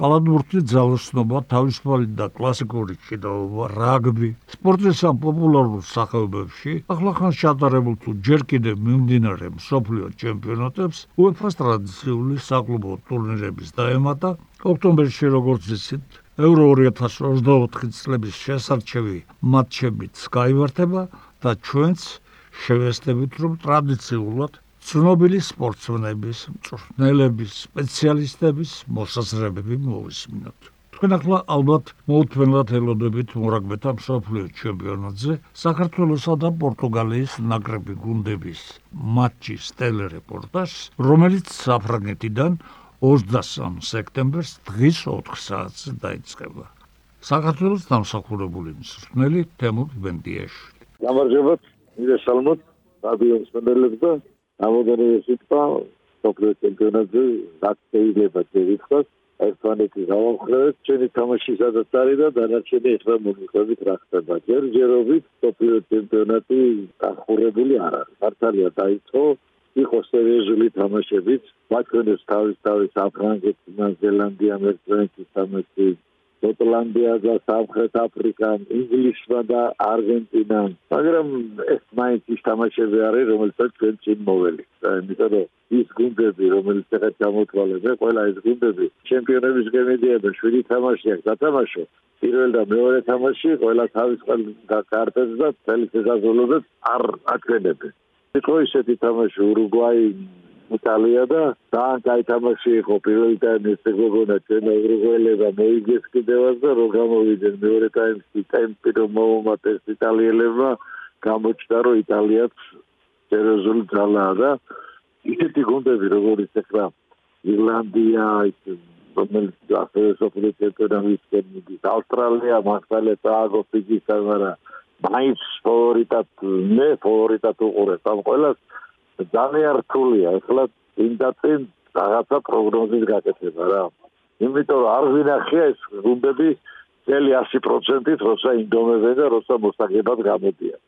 კალათბურთი ძალოსნობა, თავისუფალი და კლასიკური კიდეობა, რაგბი, სპორტის ამ პოპულარულ სახეობებში ახლახან შედარებულ თუ ჯერ კიდევ მიმდინარე მსოფლიო ჩემპიონატებს UEFA-ს ტრადიციული საკლუბო ტურნირების დაემატა ოქტომბერში როგორც ისეთ ევრო 2024 წლების შესარჩევი მატჩებიც გაიმართება და ჩვენც შევესწრებით რომ ტრადიციულად ცნობილი სპორტსმენების, მწვრთნელების, სპეციალისტების მოსაზრებები მოვისმინოთ. თქვენ ახლა ალბათ მოუთმენლად ელოდებით მორაგბეთა მსოფლიო ჩემპიონატზე საქართველოსა და პორტუგალიის ნაკრები გუნდების მატჩის ტელერეპორტაჟს, რომელიც საფრანგეთიდან 23 სექტემბერს დღის 4 საათზე დაიწყება. საქართველოს დამსახურებული მსმენელი თემურ ბენდიაშვილი. გამარჯობა, მიდესალმოთ რადიო მსმენელებს და ამოდენია სიტყვა სოფლიო ჩემპიონატზე რაც შეიძლება შევიხოს ერთმანეთი გავამხრევთ ჩვენი თამაში სადაც არის და დანარჩენი ახლა მოგვიყვებით რა ხდება ჯერჯერობით სოფლიო ჩემპიონატი ახურებული არ არის. მართალია დაიწყო იყო სერიოზული თამაშებიც. მათქონეს თავის თავის საფრანგეთი და ზელანდია მერცენეთის თამაში შოტლანდია და სამხრეთ აფრიკა, ინგლისმა და არგენტინა. მაგრამ ეს მაინც ის თამაშები არის, რომელსაც ჩვენ წინ მოველი. იმიტომ რომ ის გუნდები, რომელიც ახლა ჩამოთვალეთ, ყველა ეს გუნდები ჩემპიონების გემიდიება, შვიდი თამაში აქვს დათამაშო. პირველ და მეორე თამაში ყველა თავის ყველა კარტებს და წელი სეზონზე არ აკრებებს. იყო ისეთი თამაში ურუგვაი იტალია და ძალიან კაი თამაში იყო პირველი ტაიმი შეგოგონა ჩვენ ევროპელებმა მოიგეს კიდევაც და რო გამოვიდნენ მეორე ტაიმში ტემპი რომ მოუმატეს იტალიელებმა გამოჩნდა რომ იტალიაც სერიოზული ძალაა და ისეთი გუნდები როგორიც ახლა ირლანდია რომელიც ასევე სოფლიო ჩემპიონატის მიდის ავსტრალია მასალა წააგო ფიზიკა მაგრამ მაინც ფავორიტად მე ფავორიტად უყურებ ამ ყველას ძალიან რთულია ახლა წინ და წინ რაღაცა პროგნოზის გაკეთება რა. იმიტომ რომ არ გვინახია ეს გუნდები წელი 100%-ით როცა ინდომებენ და როცა მოსაგებად გამოდიან.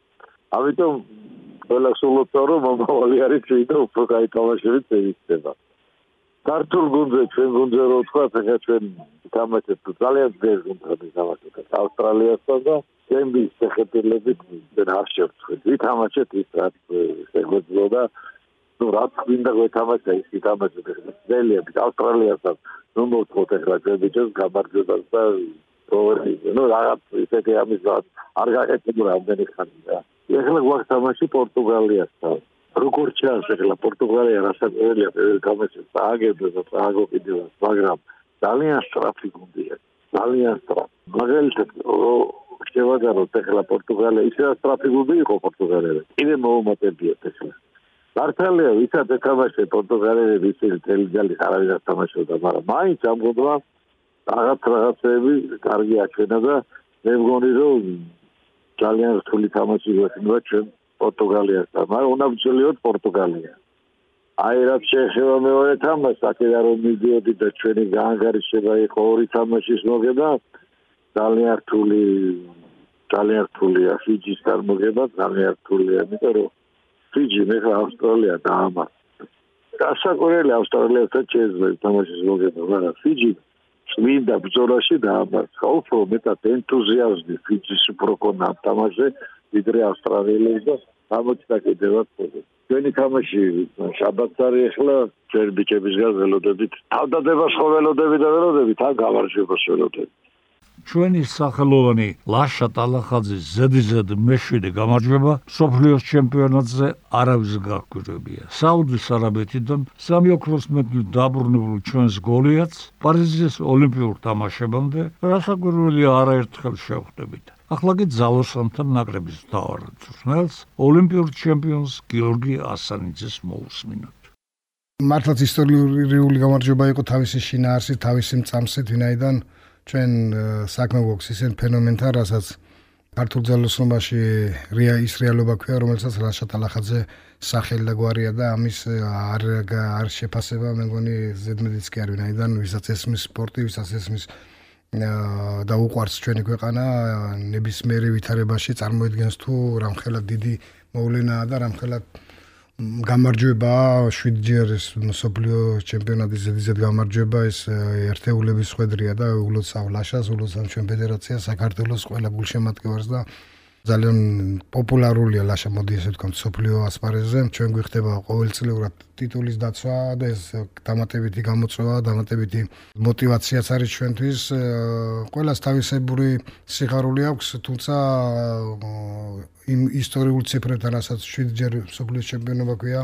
ამიტომ ყველა სულოცო რომ მომავალი არის შეიძლება უფრო კაი თამაშები წევიწდება ქართულ გუნდზე ჩვენ გუნდზე რო ვთქვა ახლა ჩვენ თამაშობთ ძალიან ძლიერ გუნდთან თამაშობთ ავსტრალიასთან და ჩემი შეხედულებით არ შევწყვეტ ვითამაშეთ ის რაც შეგვეძლო და ну რაც გვინდა გვეთამაშა ის ვითამაშეთ ძლიერი ავსტრალიასთან ნუ მოთხოვთ ახლა ჩვენ ბიჭებს გამარჯვებას და პროვერი ну რაღაც ისეთი ამის არ გაკეთებულა ამდენი ხანი და ახლა გვაქვს თამაში პორტუგალიასთან როგორ ჩანს ახლა პორტუგალია რასაკვირველია პირველ თამაშს წააგებდა და წააგო კიდევ მაგრამ ძალიან სწრაფი გუნდია ძალიან სწრაფი მაგალითად შევაგაროთ ახლა პორტუგალია. ისე სწრაფი გუნდი იყო პორტუგალია კიდე მოუმატებიათ ახლა. მართალია ვისაც ეთამაშე პორტუგალიები ისე თელი ძალის არავის არ თამაშობდა მაგრამ მაინც ამ გუნდმა რაღაც რაღაცები კარგი აჩვენა და მე მგონი რომ ძალიან რთული თამაში გვექნება ჩვენ პორტუგალიასთან, მაგრამ უნდა ვწილიოთ პორტუგალია. აი რა შეიძლება მეორე თამაშს, აქედან რომ მიდიოდი და ჩვენი გაანგარიშება იყო ორი თამაშის მოგება, ძალიან რთული ძალიან რთულია ფიჯისთან მოგება, ძალიან რთულია, იმიტომ რომ ფიჯი მე ხა ავსტრალია დაამარცხა. გასაკვირელი ავსტრალიასთან შეიძლება თამაშის მოგება, მაგრამ ფიჯი წმინდა ბრძოლაში დაამარცხა. უფრო მეტად ენთუზიაზმი ფიჯის უფრო კონა თამაშზე, ვიდრე ავსტრალიელებს და გამოჩნდა კიდევაც ფოტო. ჩვენი თამაში შაბათს არის ახლა ჯერ ბიჭების გაზელოდებით. თავდადებას ხო ველოდები და ველოდები, თან გამარჯვებას ველოდები. ჩვენი სახელოვანი ლაშა ტალახაძის ზედიზედ მეშვიდე გამარჯვება სოფლიოს ჩემპიონატზე არავის გაგვირებია. საუდის არაბეთიდან სამი ოქროს მედლით დაბრუნებულ ჩვენს გოლიათს პარიზის ოლიმპიურ თამაშებამდე რასაკვირველია არაერთხელ შევხვდებით. ახლა კი ძალოსანთან ნაკრების თავარ ძრნელს ოლიმპიურ ჩემპიონს გიორგი ასანიძეს მოусმინოთ. მართლაც ისტორიული გამარჯვება იყო თავისი შინაარსით, თავისი მწამსით, ვინაიდან ჩვენ საქმე გვაქვს ისეთ ფენომენთან, რასაც ქართულ ძალოსნობაში რეა ის რეალობა ქვია, რომელსაც რაშა ტალახაძე სახელი და გვარია და ამის არ არ შეფასება. მე მგონი ზედმეტიც კი არ ვინაიდან ვისაც ესმის სპორტი, ვისაც ესმის და უყვარს ჩვენი ქვეყანა ნებისმიერ ვითარებაში წარმოადგენს თუ რამხელა დიდი მოვლენაა და რამხელა გამარჯვება 7 ჯერ ეს სოფლიო ჩემპიონატის ზედიზედ გამარჯვება ეს ერთეულების ხვედრია და ულოცავ ლაშას ულოცავ ჩვენ ფედერაციას საქართველოს ყველა გულშემატკივარს და ძალიან პოპულარულია ლაშა მოდი ესე ვთქვათ სოფლიო ასპარეზზე. ჩვენ გვიხდება ყოველწლიურად ტიტულის დაცვა და ეს დამატებითი გამოწვევა დამატებითი мотиваციაც არის ჩვენთვის. ყოველას თავისებური სიხარული აქვს თუმცა იმ ისტორიულ ციფრებთან რასაც 7 ჯერ სოფლიო ჩემპიონობა ქვია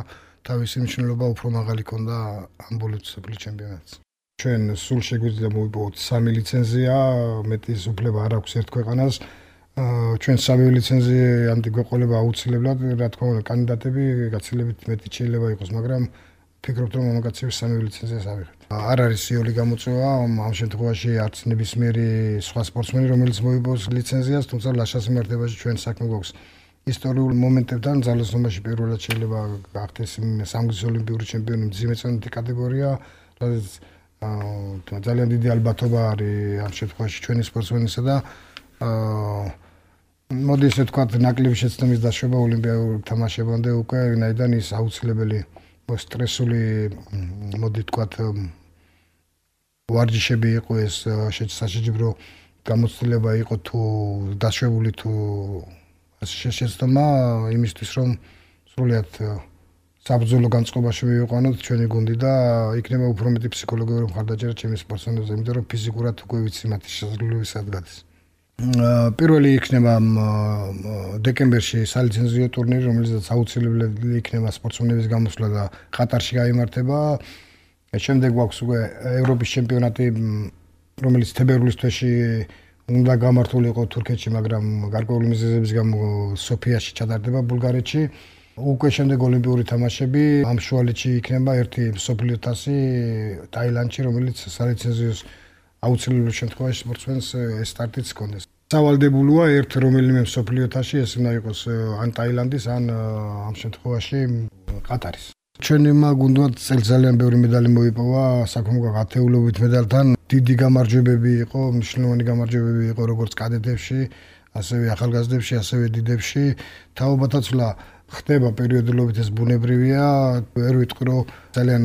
თავისი მნიშვნელობა უფრო მაღალი ქონდა ამ ბოლო სოფლიო ჩემპიონატს. ჩვენ სულ შეგვიძლია მოვიპოვოთ სამი ლიცენზია მეტის უფლება არ აქვს ერთ ქვეყანას. ჩვენ სამი ლიცენზი ამდი გვეყოლება აუცილებლად, რა თქმა უნდა, კანდიდატები გაცილებით მეტი შეიძლება იყოს, მაგრამ ფიქრობთ რომ მომგაცემ სამი ლიცენზიას ავიღეთ. არ არის სიოლი გამოწვევა, ამ შემთხვევაში არც ნებისმიერი სხვა სპორტსმენი, რომელიც მოიპოვოს ლიცენზიას, თუმცა ლაშას მიმართებაში ჩვენ საქმე გვაქვს ისტორიულ მომენტებთან ძალოსნობაში პირველად შეიძლება გახდეს სამგზის ოლიმპიური ჩემპიონი მძიმეწონითი კატეგორია, რადგან აა ძალიან დიდი ალბათობა არის ამ შემთხვევაში ჩვენი სპორტსმენისა და აა მოდი ესე ვთქვათ, ნაკლები შეცდომის დაშვება ოლიმპიურ თამაშებამდე უკვე ვინაიდან ის აუცილებელი სტრესული მოდი ვთქვათ ვარჯიშები იყო ეს შეჭსაშეჯიბრო გამოცდილება იყო თუ დაშვებული თუ შეცდომა იმისთვის რომ სრულიად საბრძოლო განწყობაში მივიყვანოთ ჩვენი გუნდი და იქნება უფრო მეტი ფსიქოლოგიური მხარდაჭერა ჩემი სპორტსმენებზე, იმიტომ რომ ფიზიკურად უკვე ვიცი მათი შესაძლებლობები სად გადის. პირველი იქნება დეკემბერში სალიცენზიო ტურნირი, რომელიც აუცილებლად იქნება სპორტსმენების გამოსვლა და ყატარში გამართება. შემდეგ გვაქვს უკვე ევროპის ჩემპიონატი, რომელიც თებერვლის თვეში უნდა გამართულიყო თურქეთში, მაგრამ გარკვეული მიზეზების გამო სოფიაში ჩატარდება ბულგარეთში. უკვე შემდეგ ოლიმპიური თამაშები ამ შუალედში იქნება ერთი სოფლიო თასი ტაილანდში, რომელიც სალიცენზიო აუცილებლად შემთხვევაში სპორტსმენს ეს სტარტიც ჰქონდეს. სავალდებულოა ერთ რომელიმე სოფლიოთაში ეს უნდა იყოს ან ტაილანდის ან ამ შემთხვევაში ყატარის ჩვენმა გუნდმა წელ ძალიან ბევრი მედალი მოიპოვა საქონლო გათეულობით მედალთან. დიდი გამარჯვებები იყო მნიშვნელოვანი გამარჯვებები იყო როგორც კადეტებში ასევე ახალგაზრდებში ასევე დიდებში. თაობათა ცვლა ხდება პერიოდულობით ეს ბუნებრივია. ვერ ვიტყვი რომ ძალიან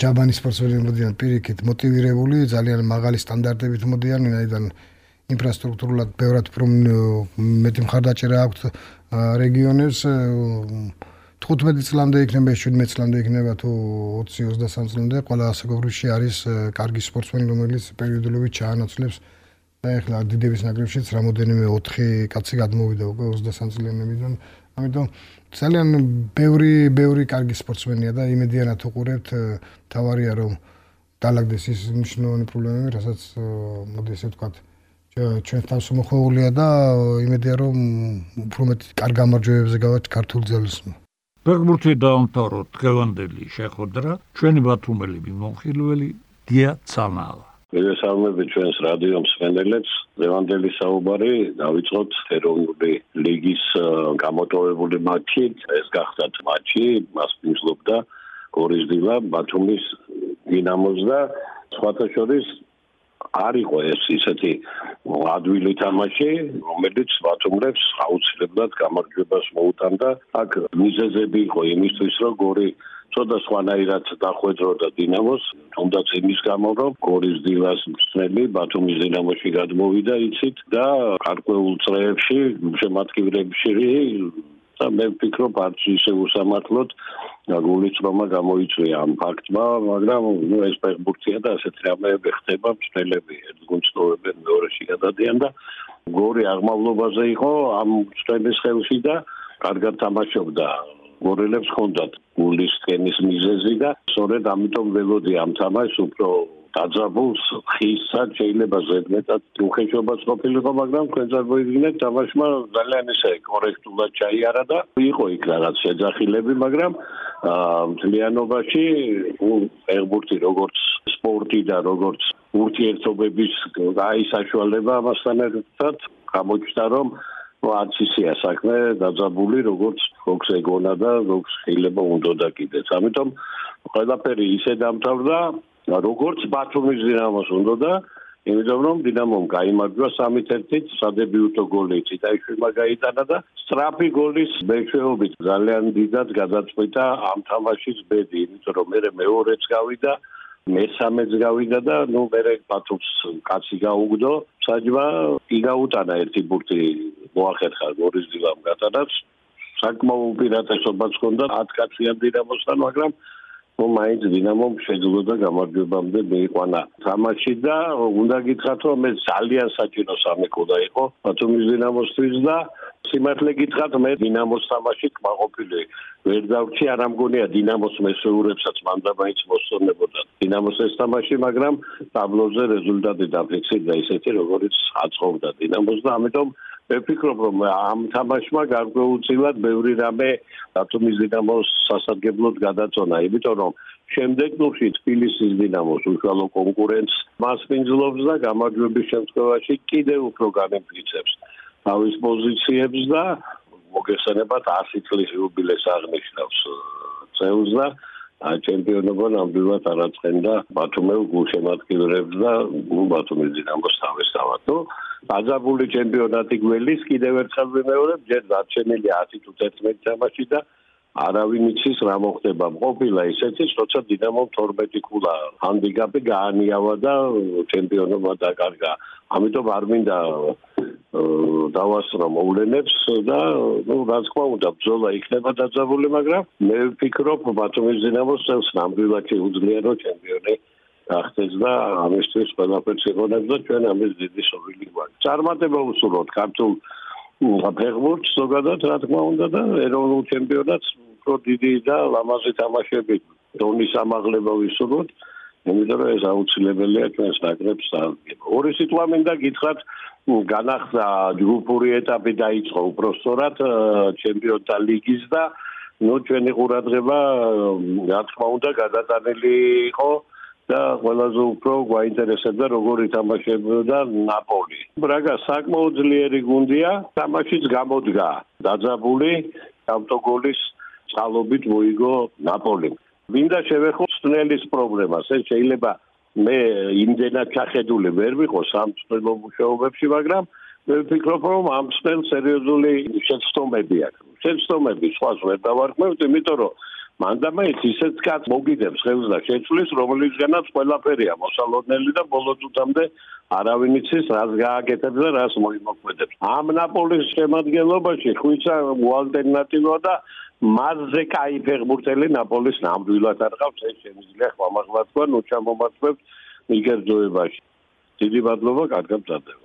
ჯაბანის სპორტსმენები მოდიან პირიქით მოტივირებული ძალიან მაღალი სტანდარტებით მოდიან ვინაიდან ინფრასტრუქტურულად ბევრად უფრო მეტი მხარდაჭერა აქვს რეგიონებს. 15 წლამდე იქნება 17 წლამდე იქნება თუ 20-23 წლამდე ყველა ასაკობრივში არის კარგი სპორტსმენი რომელიც პერიოდულობით ჩაანაცვლებს. და ეხლა დიდების ნაკრებშიც რამოდენიმე 4 კაცი გადმოვიდა უკვე 23 წლიანებიდან ამიტომ ძალიან ბევრი ბევრი კარგი სპორტსმენია და იმედიანად უყურებთ თავარია რომ დალაგდეს ის მნიშვნელოვანი პრობლემები რასაც მოდი ესე ვთქვათ ჩვენ თავს მოხოულია და იმედია რომ უფრო მეტი კარგ გამარჯვებებზე გავაჩ ქართულ ძალოსნო. ფეგმურთი დაამთავრო დღევანდელი შეხვედრა ჩვენი ბათუმელი მიმოხილველი დია ცანალა. მოგესალმებით ჩვენს რადიო მსმენელებს. დღევანდელი საუბარი დავიწყოთ ეროვნული ლიგის გამოტოვებული მატჩი. ეს გახდათ მატჩი, მას პინსლობდა გორის დილა ბათუმის დინამოს და სხვათა შორის არ იყო ეს ისეთი ადვილი თამაში, რომელიც ბათუმებს აუცილებლად გამარჯვებას მოუტანდა. აქ მიზეზები იყო იმისთვის, რომ გორი ცოტა სხვანაირად დახვედროდა დინამოს, თუნდაც იმის გამო, რომ გორის დილას მსმელი ბათუმის დინამოში გადმოვიდა იცით და გარკვეულ წრეებში შემატკივრებში და მე ვფიქრობ არც ისე უსამართლოდ გულიწრომა გამოიწვია ამ ფაქტმა, მაგრამ ნუ ეს ფეხბურთია და ასეთ რამეები ხდება, მსნელები ერთგუნწოვებენ მეორეში გადადიან და გორი აღმავლობაზე იყო ამ წვენის ხელში და კარგად თამაშობდა. გორელებს ჰქონდათ გულის ტენის მიზეზი და სწორედ ამიტომ ველოდი ამ თამაშს უფრო დაძაბულს ხისად შეიძლება ზედმეტად უხეშობას ყოფილიყო, მაგრამ თქვენ წარმოიდგინეთ თამაშმა ძალიან ისე კორექტულად ჩაიარა და იყო იქ რაღაც შეძახილები, მაგრამ მთლიანობაში ფეხბურთი როგორც სპორტი და როგორც ურთიერთობების აი საშუალება ამასთან ერთად გამოჩნდა რომ არც ისეა საქმე დაძაბული როგორც ფოქს ეგონა და როგორც შეიძლება უნდა და კიდეც. ამიტომ ყველაფერი ისე დამთავრდა როგორც ბათუმის დინამოს უნდა და იმიტომ რომ დინამომ გაიმარჯვა 3-1-ით, სადებიუტო გოლი ციტაიშვილმა გაიტანა და სტრაფი გოლის მეშვეობით ძალიან დიდად გადაწყვიტა ამ თამაშის ბედი, იმიტომ რომ მე მეორეც გავიდა მესამეც გავიდა და ნუ მე პათუს კაცი გაუგდო საჯვა იგაუტანა ერთი ბურთი მოახერხა გორის დილამ გატანაც. საკმაო უპირატესობაც ჰქონდა 10 კაციან დინამოსთან მაგრამ ნუ მაინც დინამომ შეძლო გამარჯვებამდე მიიყვანა თამაში და უნდა გითხრათ რომ მე ძალიან საჭირო სამეკოდა იყო ბათუმის დინამოსთვის და სიმართლე გითხრათ მე დინამოს თამაში კმაყოფილი ვერ დავრჩი არ ამგონია დინამოს მესეურებსაც მანდა მაინც მოსწონებოდა. დინამოს ეს თამაში მაგრამ ტაბლოზე რეზულტატი დაფიქსირდა ისეთი როგორც აწყობდა დინამოს და ამიტომ ვფიქრობ რომ ამ თამაშმა გარკვეულწილად ბევრი რამე ბათუმის დინამოს სასარგებლოდ გადაწონა იმიტომ რომ შემდეგ ნუში თბილისის დინამოს უშუალო კონკურენტს მასპინძლობს და გამარჯვების შემთხვევაში კიდევ უფრო განემტკიცებს თავის პოზიციებს და მოგესალმებათ 100 წლის იუბილეს აღნიშნავს წელს და ჩემპიონობა ნამდვილად არაცხენდა ბათუმელ გულშემატკივრებს და ბათუმის დინამოს თავის თავად. აძაბული ჩემპიონატი გველის კიდევ ერთხელ ვიმეორებ, ჯერ დარჩენილი 10 თუ 11 თამაში და არავინ იცის რა მოხდება. ყოფილა ისეთი, როცა დინამომ 12 ქულა ჰანდიკაპი გაანიავა და ჩემპიონობა დაკარგა. ამიტომ არ მინდა დავასრო მოვლენებს და ნუ რა თქმა უნდა ბრძოლა იქნება დაძაბული, მაგრამ მე ვფიქრობ ბათუმის დინამოს წელს ნამდვილად შეუძლია რომ ჩემპიონი ახსენს და ამისთვის ყველაფერს იღონებს და ჩვენ ამის დიდი სურვილი გვაქვს. წარმატება ვუსურვოთ ქართულ ფეხბურთს ზოგადად რა თქმა უნდა და ეროვნულ ჩემპიონატს უფრო დიდი და ლამაზი თამაშები დონის ამაღლება ვისურვოთ. იმიტომ რომ ეს აუცილებელია ჩვენს ნაკრებს დააგება. ორი სიტყვა მინდა გითხრათ განახსნა ჯგუფური ეტაპი დაიწყო უფრო სწორად ჩემპიონთა ლიგის და ნუ ჩვენი ყურადღება რა თქმა უნდა გადატანილი იყო და ყველაზე უფრო გვაინტერესებდა როგორი თამაშებდა ნაპოლი. ბრაგა საკმაოდ ძლიერი გუნდია, თამაშიც გამოდგა დაძაბული ავტოგოლის წყალობით მოიგო ნაპოლი. მინდა შევეხო სნელის პრობლემას. ეს შეიძლება მე იმდენად ჩახედული ვერ ვიყო სამწლო მუშაობებში, მაგრამ მე ვფიქრობ, რომ ამ სნელ სერიოზული შეცდომები აქვს. შეცდომები სხვა ვერ დავარქმევთ, იმიტომ რომ მანდამაიც ისეთ კაც მოგიდებს ხელს და შეცვლის, რომელიცგანაც ყველაფერია მოსალოდნელი და ბოლო წუთამდე არავინ იცის რას გააკეთებს და რას მოიმოქმედებს. ამ ნაპოლის შემადგენლობაში ხვიცა უალტერნატივა და მასზე кай ფეხბურთელი ნაპოლის ნამდვილად არ ყავს ეს შემიძლია ხმამაღლა თქვა ნუ ჩამომართვებს მიგერძოებაში დიდი მადლობა კარგად მზადდება